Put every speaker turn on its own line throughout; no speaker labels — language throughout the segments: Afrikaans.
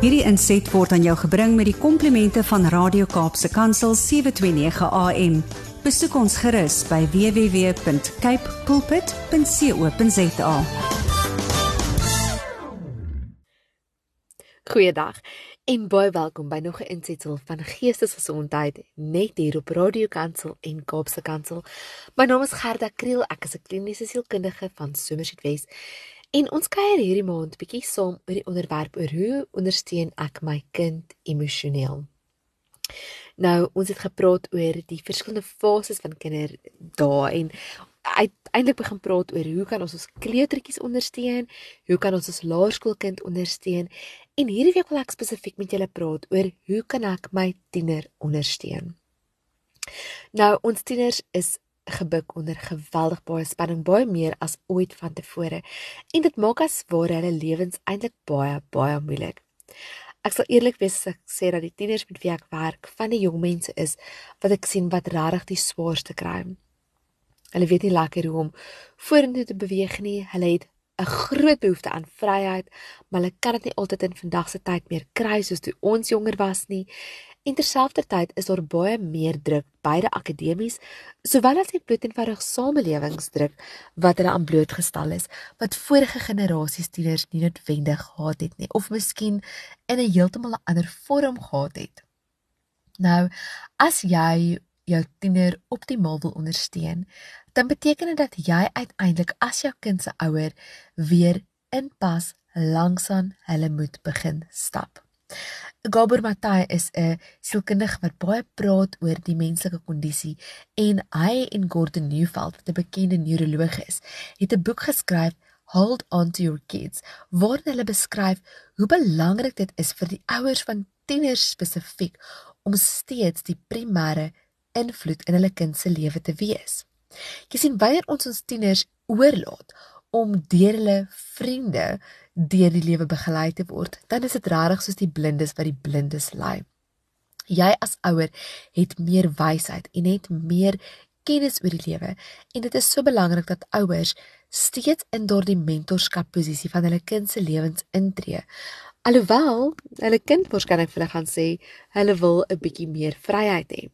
Hierdie inset word aan jou gebring met die komplimente van Radio Kaapse Kansel 729 AM. Besoek ons gerus by www.cape pulpit.co.za.
Goeiedag en baie welkom by nog 'n insetsel van Geestesgesondheid net hier op Radio Kansel en Kaapse Kansel. My naam is Gerda Kriel, ek is 'n kliniese sielkundige van Somerset West. En ons kuier hierdie maand bietjie saam oor die onderwerp oor hoe ondersteun ek my kind emosioneel. Nou, ons het gepraat oor die verskillende fases van kinderdae en uiteindelik begin praat oor hoe kan ons ons kleutertjies ondersteun? Hoe kan ons ons laerskoolkind ondersteun? En hierdie week wil ek spesifiek met julle praat oor hoe kan ek my tiener ondersteun? Nou, ons tieners is gebuk onder geweldig baie spanning, baie meer as ooit vantevore. En dit maak as ware hulle lewens eintlik baie baie moeilik. Ek sal eerlik wees as ek sê dat die tieners met wie ek werk, van die jong mense is wat ek sien wat regtig die swaarste kry. Hulle weet nie lekker hoe om vorentoe te beweeg nie. Hulle het 'n groot behoefte aan vryheid, maar hulle kan dit nie altyd in vandag se tyd meer kry soos toe ons jonger was nie. En terselfdertyd is daar baie meer druk beide akademies sowel as die bloedeenvoudige samelewingsdruk wat hulle aan blootgestel is wat vorige generasies tieners nie noodwendig gehad het nie of miskien in 'n heeltemal 'n ander vorm gehad het. Nou, as jy jou tiener optimaal wil ondersteun, dan beteken dit dat jy uiteindelik as jou kind se ouer weer inpas langsaan hulle moet begin stap. Gabor Matai is 'n sielkundige wat baie praat oor die menslike kondisie en hy en Gordon Neufeld, wat 'n bekende neuroloog is, het 'n boek geskryf Hold on to your kids waar hulle beskryf hoe belangrik dit is vir die ouers van tieners spesifiek om steeds die primêre invloed in hulle kind se lewe te wees. Jy sien wanneer ons ons tieners oorlaat om deur hulle vriende deur die lewe begelei te word, dan is dit regtig soos die blindes wat die blindes lei. Jy as ouer het meer wysheid en het meer kennis oor die lewe en dit is so belangrik dat ouers steeds in daardie mentorskap posisie van hulle kind se lewens intree. Alhoewel hulle kind waarskynlik vir hulle gaan sê hulle wil 'n bietjie meer vryheid hê.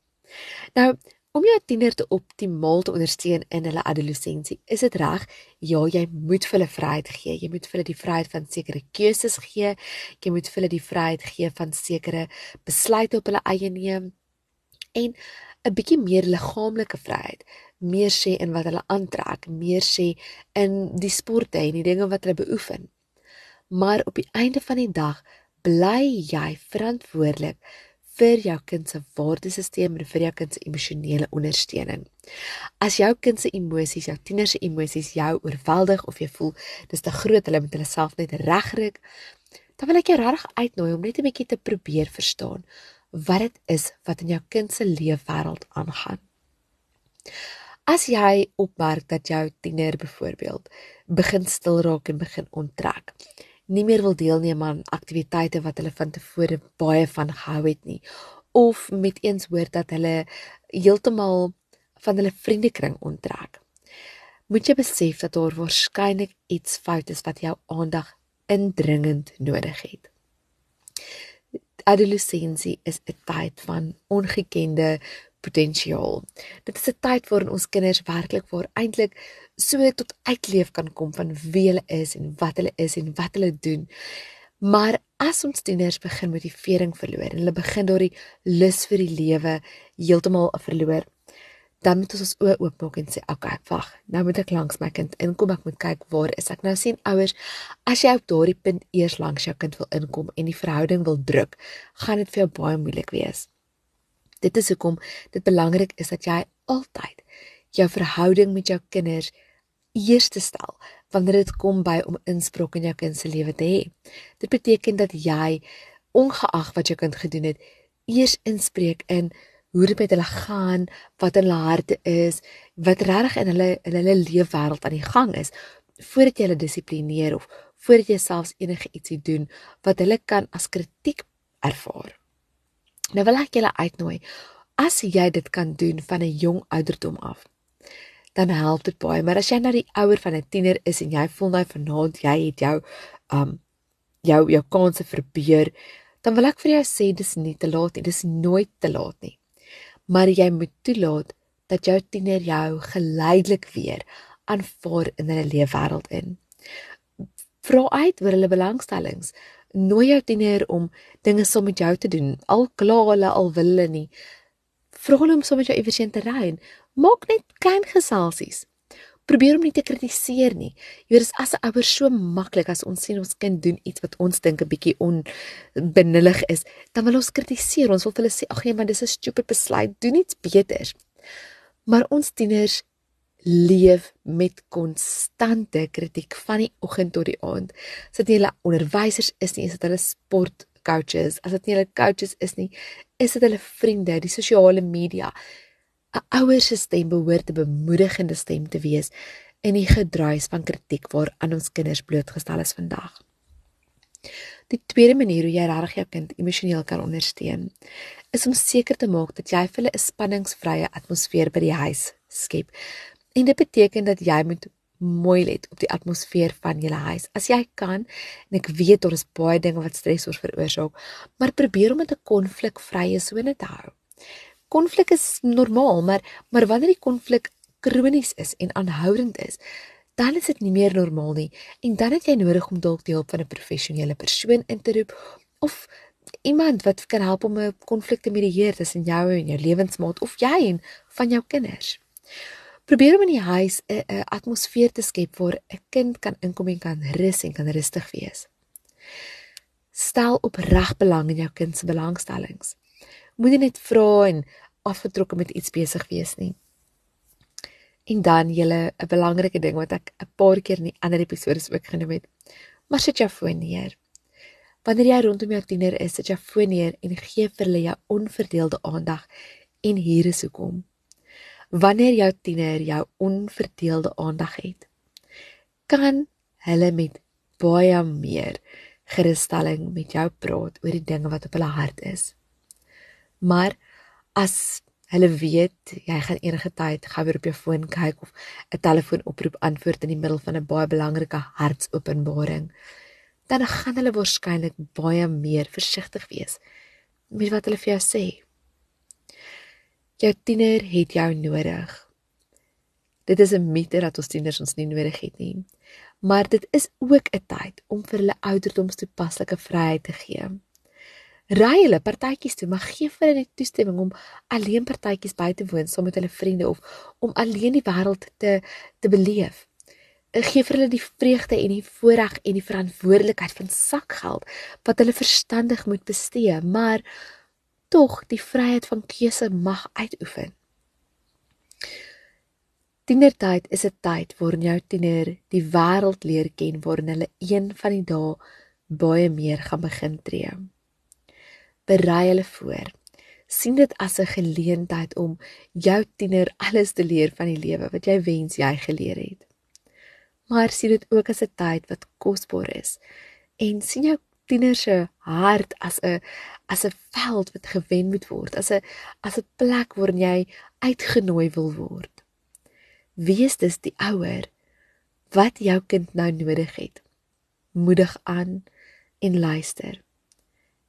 Nou, Om jou tiener te optimaal te ondersteun in hulle adolessensie, is dit reg? Ja, jy moet vir hulle vryheid gee. Jy moet vir hulle die vryheid van sekere keuses gee. Jy moet vir hulle die vryheid gee van sekere besluite op hulle eie neem en 'n bietjie meer liggaamlike vryheid. Meer sê in wat hulle aantrek, meer sê in die sporte en die dinge wat hulle beoefen. Maar op die einde van die dag bly jy verantwoordelik vir jou kind se waardesisteem en vir jou kind se emosionele ondersteuning. As jou kind se emosies, jou tiener se emosies jou oorweldig of jy voel dis te groot, hulle moet hulle self net regryk, dan wil ek jou regtig uitnooi om net 'n bietjie te probeer verstaan wat dit is wat in jou kind se leefwêreld aangaan. As jy opmerk dat jou tiener byvoorbeeld begin stil raak en begin onttrek, nie meer wil deelneem aan aktiwiteite wat hulle van tevore baie van gehou het nie of met eens hoor dat hulle heeltemal van hulle vriendekring onttrek. Moet jy besef dat daar waarskynlik iets fout is wat jou aandag indringend nodig het. Adolessensie is 'n tyd van ongekende potensiaal. Dit is 'n tyd waarin ons kinders werklik waar eintlik so tot uitleef kan kom van wie hulle is en wat hulle is en wat hulle doen. Maar as ons tieners begin motivering verloor en hulle begin daardie lus vir die lewe heeltemal verloor, dan moet ons ons oë oopmaak en sê, "Oké, okay, wag. Nou moet ek langs my kind inkom. Ek moet kyk waar is ek nou sien ouers, as jy op daardie punt eers langs jou kind wil inkom en die verhouding wil druk, gaan dit vir jou baie moeilik wees." Dit is hoekom dit belangrik is dat jy altyd jou verhouding met jou kinders eerste stel wanneer dit kom by om inspraak in jou kind se lewe te hê. Dit beteken dat jy ongeag wat jou kind gedoen het, eers inspreek in hoe dit met hulle gaan, wat in hulle harte is, wat regtig in hulle in hulle leefwêreld aan die gang is, voordat jy hulle dissiplineer of voordat jy selfs enige ietsie doen wat hulle kan as kritiek ervaar. Nou wil ek julle uitnooi as jy dit kan doen van 'n jong ouderdom af. Dan help dit baie, maar as jy nou die ouer van 'n tiener is en jy voel nou vanaand jy het jou um jou jou kanse verbeur, dan wil ek vir jou sê dis nie te laat nie, dis nooit te laat nie. Maar jy moet toelaat dat jou tiener jou geleidelik weer aanvaar in hulle leefwêreld in. Vra uit oor hulle belangstellings. Nooi jou tiener om dinge saam met jou te doen. Al kla hulle al wil hulle nie. Vra hulle om saam met jou iewers te ry. Maak net klein geselsies. Probeer om nie te kritiseer nie. Jy weet, dit is as 'n ouer so maklik as ons sien ons kind doen iets wat ons dink 'n bietjie onbenullig is, dan wil ons kritiseer. Ons wil vir hulle sê, "Ag nee, maar dis 'n stupid besluit. Doen iets beters." Maar ons tieners leef met konstante kritiek van die oggend tot die aand. As dit nie hulle onderwysers is nie, is dit hulle sport coaches, as dit nie hulle coaches is nie, is dit hulle vriende, die sosiale media. 'n Ouer se stem behoort 'n bemoedigende stem te wees in die gedruis van kritiek waaraan ons kinders blootgestel is vandag. Die tweede manier hoe jy regtig jou kind emosioneel kan ondersteun, is om seker te maak dat jy vir hulle 'n spanningsvrye atmosfeer by die huis skep. En dit beteken dat jy moet mooi let op die atmosfeer van jou huis. As jy kan, en ek weet daar is baie dinge wat stres veroorsaak, maar probeer om dit 'n konflikvrye sone te hou. Konflik is normaal, maar maar wanneer die konflik kronies is en aanhoudend is, dan is dit nie meer normaal nie en dan het jy nodig om dalk die hulp van 'n professionele persoon in te roep of iemand wat kan help om 'n konflik te medieer tussen jou en jou lewensmaat of jy en van jou kinders. Probeer om in die huis 'n atmosfeer te skep waar 'n kind kan inkom en kan rus en kan rustig wees. Stel opreg belang in jou kind se belangstellings. Moenie net vra en afgetrokke met iets besig wees nie. En dan julle 'n belangrike ding wat ek 'n paar keer in ander episode ook genoem het. Maar sit jou foon neer. Wanneer jy rondom jou tiener is, sit jou foon neer en gee vir hulle jou onverdeelde aandag en hier is hoekom wanneer jou tiener jou onverdeelde aandag het, kan hulle met baie meer gerusstelling met jou praat oor die dinge wat op hulle hart is. Maar as hulle weet jy gaan enige tyd gou weer op jou foon kyk of 'n telefoonoproep antwoord in die middel van 'n baie belangrike hartsopenbaring, dan gaan hulle waarskynlik baie meer versigtig wees met wat hulle vir jou sê. Jou tiener het jou nodig. Dit is 'n mite dat ons tieners ons nie nodig het nie. Maar dit is ook 'n tyd om vir hulle ouderdomstoepaslike vryheid te gee. Ry hulle partytjies toe, maar gee vir hulle die toestemming om alleen partytjies by te woon saam met hulle vriende of om alleen die wêreld te te beleef. Gee vir hulle die vreugde en die voorreg en die verantwoordelikheid van sakgeld wat hulle verstandig moet bestee, maar tog die vryheid van keuse mag uitoefen. Tienertyd is 'n tyd waarin jou tiener die wêreld leer ken waarin hulle een van die dae baie meer gaan begin tree. Berei hulle voor. sien dit as 'n geleentheid om jou tiener alles te leer van die lewe wat jy wens jy geleer het. Maar sien dit ook as 'n tyd wat kosbaar is en sien jou tiener se hart as 'n as 'n veld wat gewen moet word, as 'n as 'n plek waarin jy uitgenooi wil word. Wees dus die ouer wat jou kind nou nodig het. Moedig aan en luister.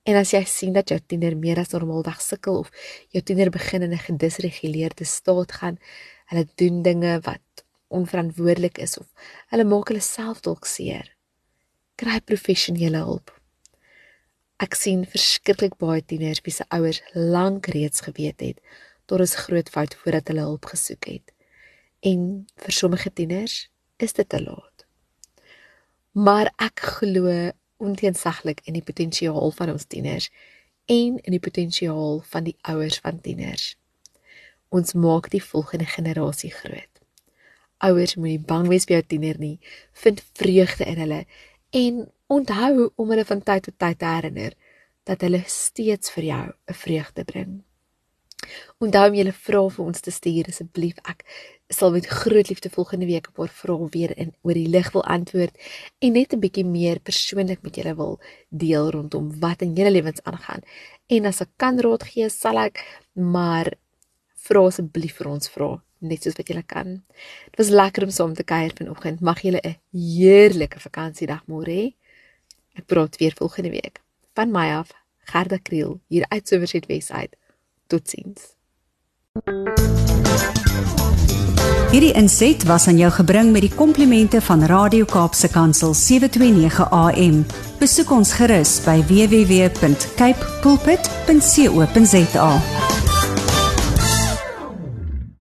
En as jy sien dat jou tiener meer as normaalweg sukkel of jou tiener begin in 'n gedisreguleerde staat gaan, hulle doen dinge wat onverantwoordelik is of hulle maak hulle self dalk seer. Kry professionele hulp. Ek sien verskriklik baie tieners wie se ouers lank reeds geweet het tot 'n groot fout voordat hulle hulp gesoek het. En vir sommige tieners is dit te laat. Maar ek glo onteensaglik in die potensiaal van ons tieners en in die potensiaal van die ouers van tieners. Ons maak die volgende generasie groot. Ouers moenie bang wees vir jou tiener nie. Vind vreugde in hulle en onthou om hulle van tyd tot tyd te herinner dat hulle steeds vir jou 'n vreugde bring. Onthou om julle vrae vir ons te stuur asseblief. Ek sal met groot liefde volgende week op haar vrae weer in oor die lig wil antwoord en net 'n bietjie meer persoonlik met julle wil deel rondom wat in julle lewens aangaan. En as ek kan raad gee, sal ek maar vra asseblief vir ons vra net soos wat jy kan. Dit was lekker om saam te kuier vanoggend. Mag julle 'n heerlike vakansiedag môre hê. Ek praat weer volgende week. Van my af, Gerda Kriel hier uit Somerset Wes uit. Totsiens.
Hierdie inset was aan jou gebring met die komplimente van Radio Kaapse Kansel 729 AM. Besoek ons gerus by www.cape pulpit.co.za.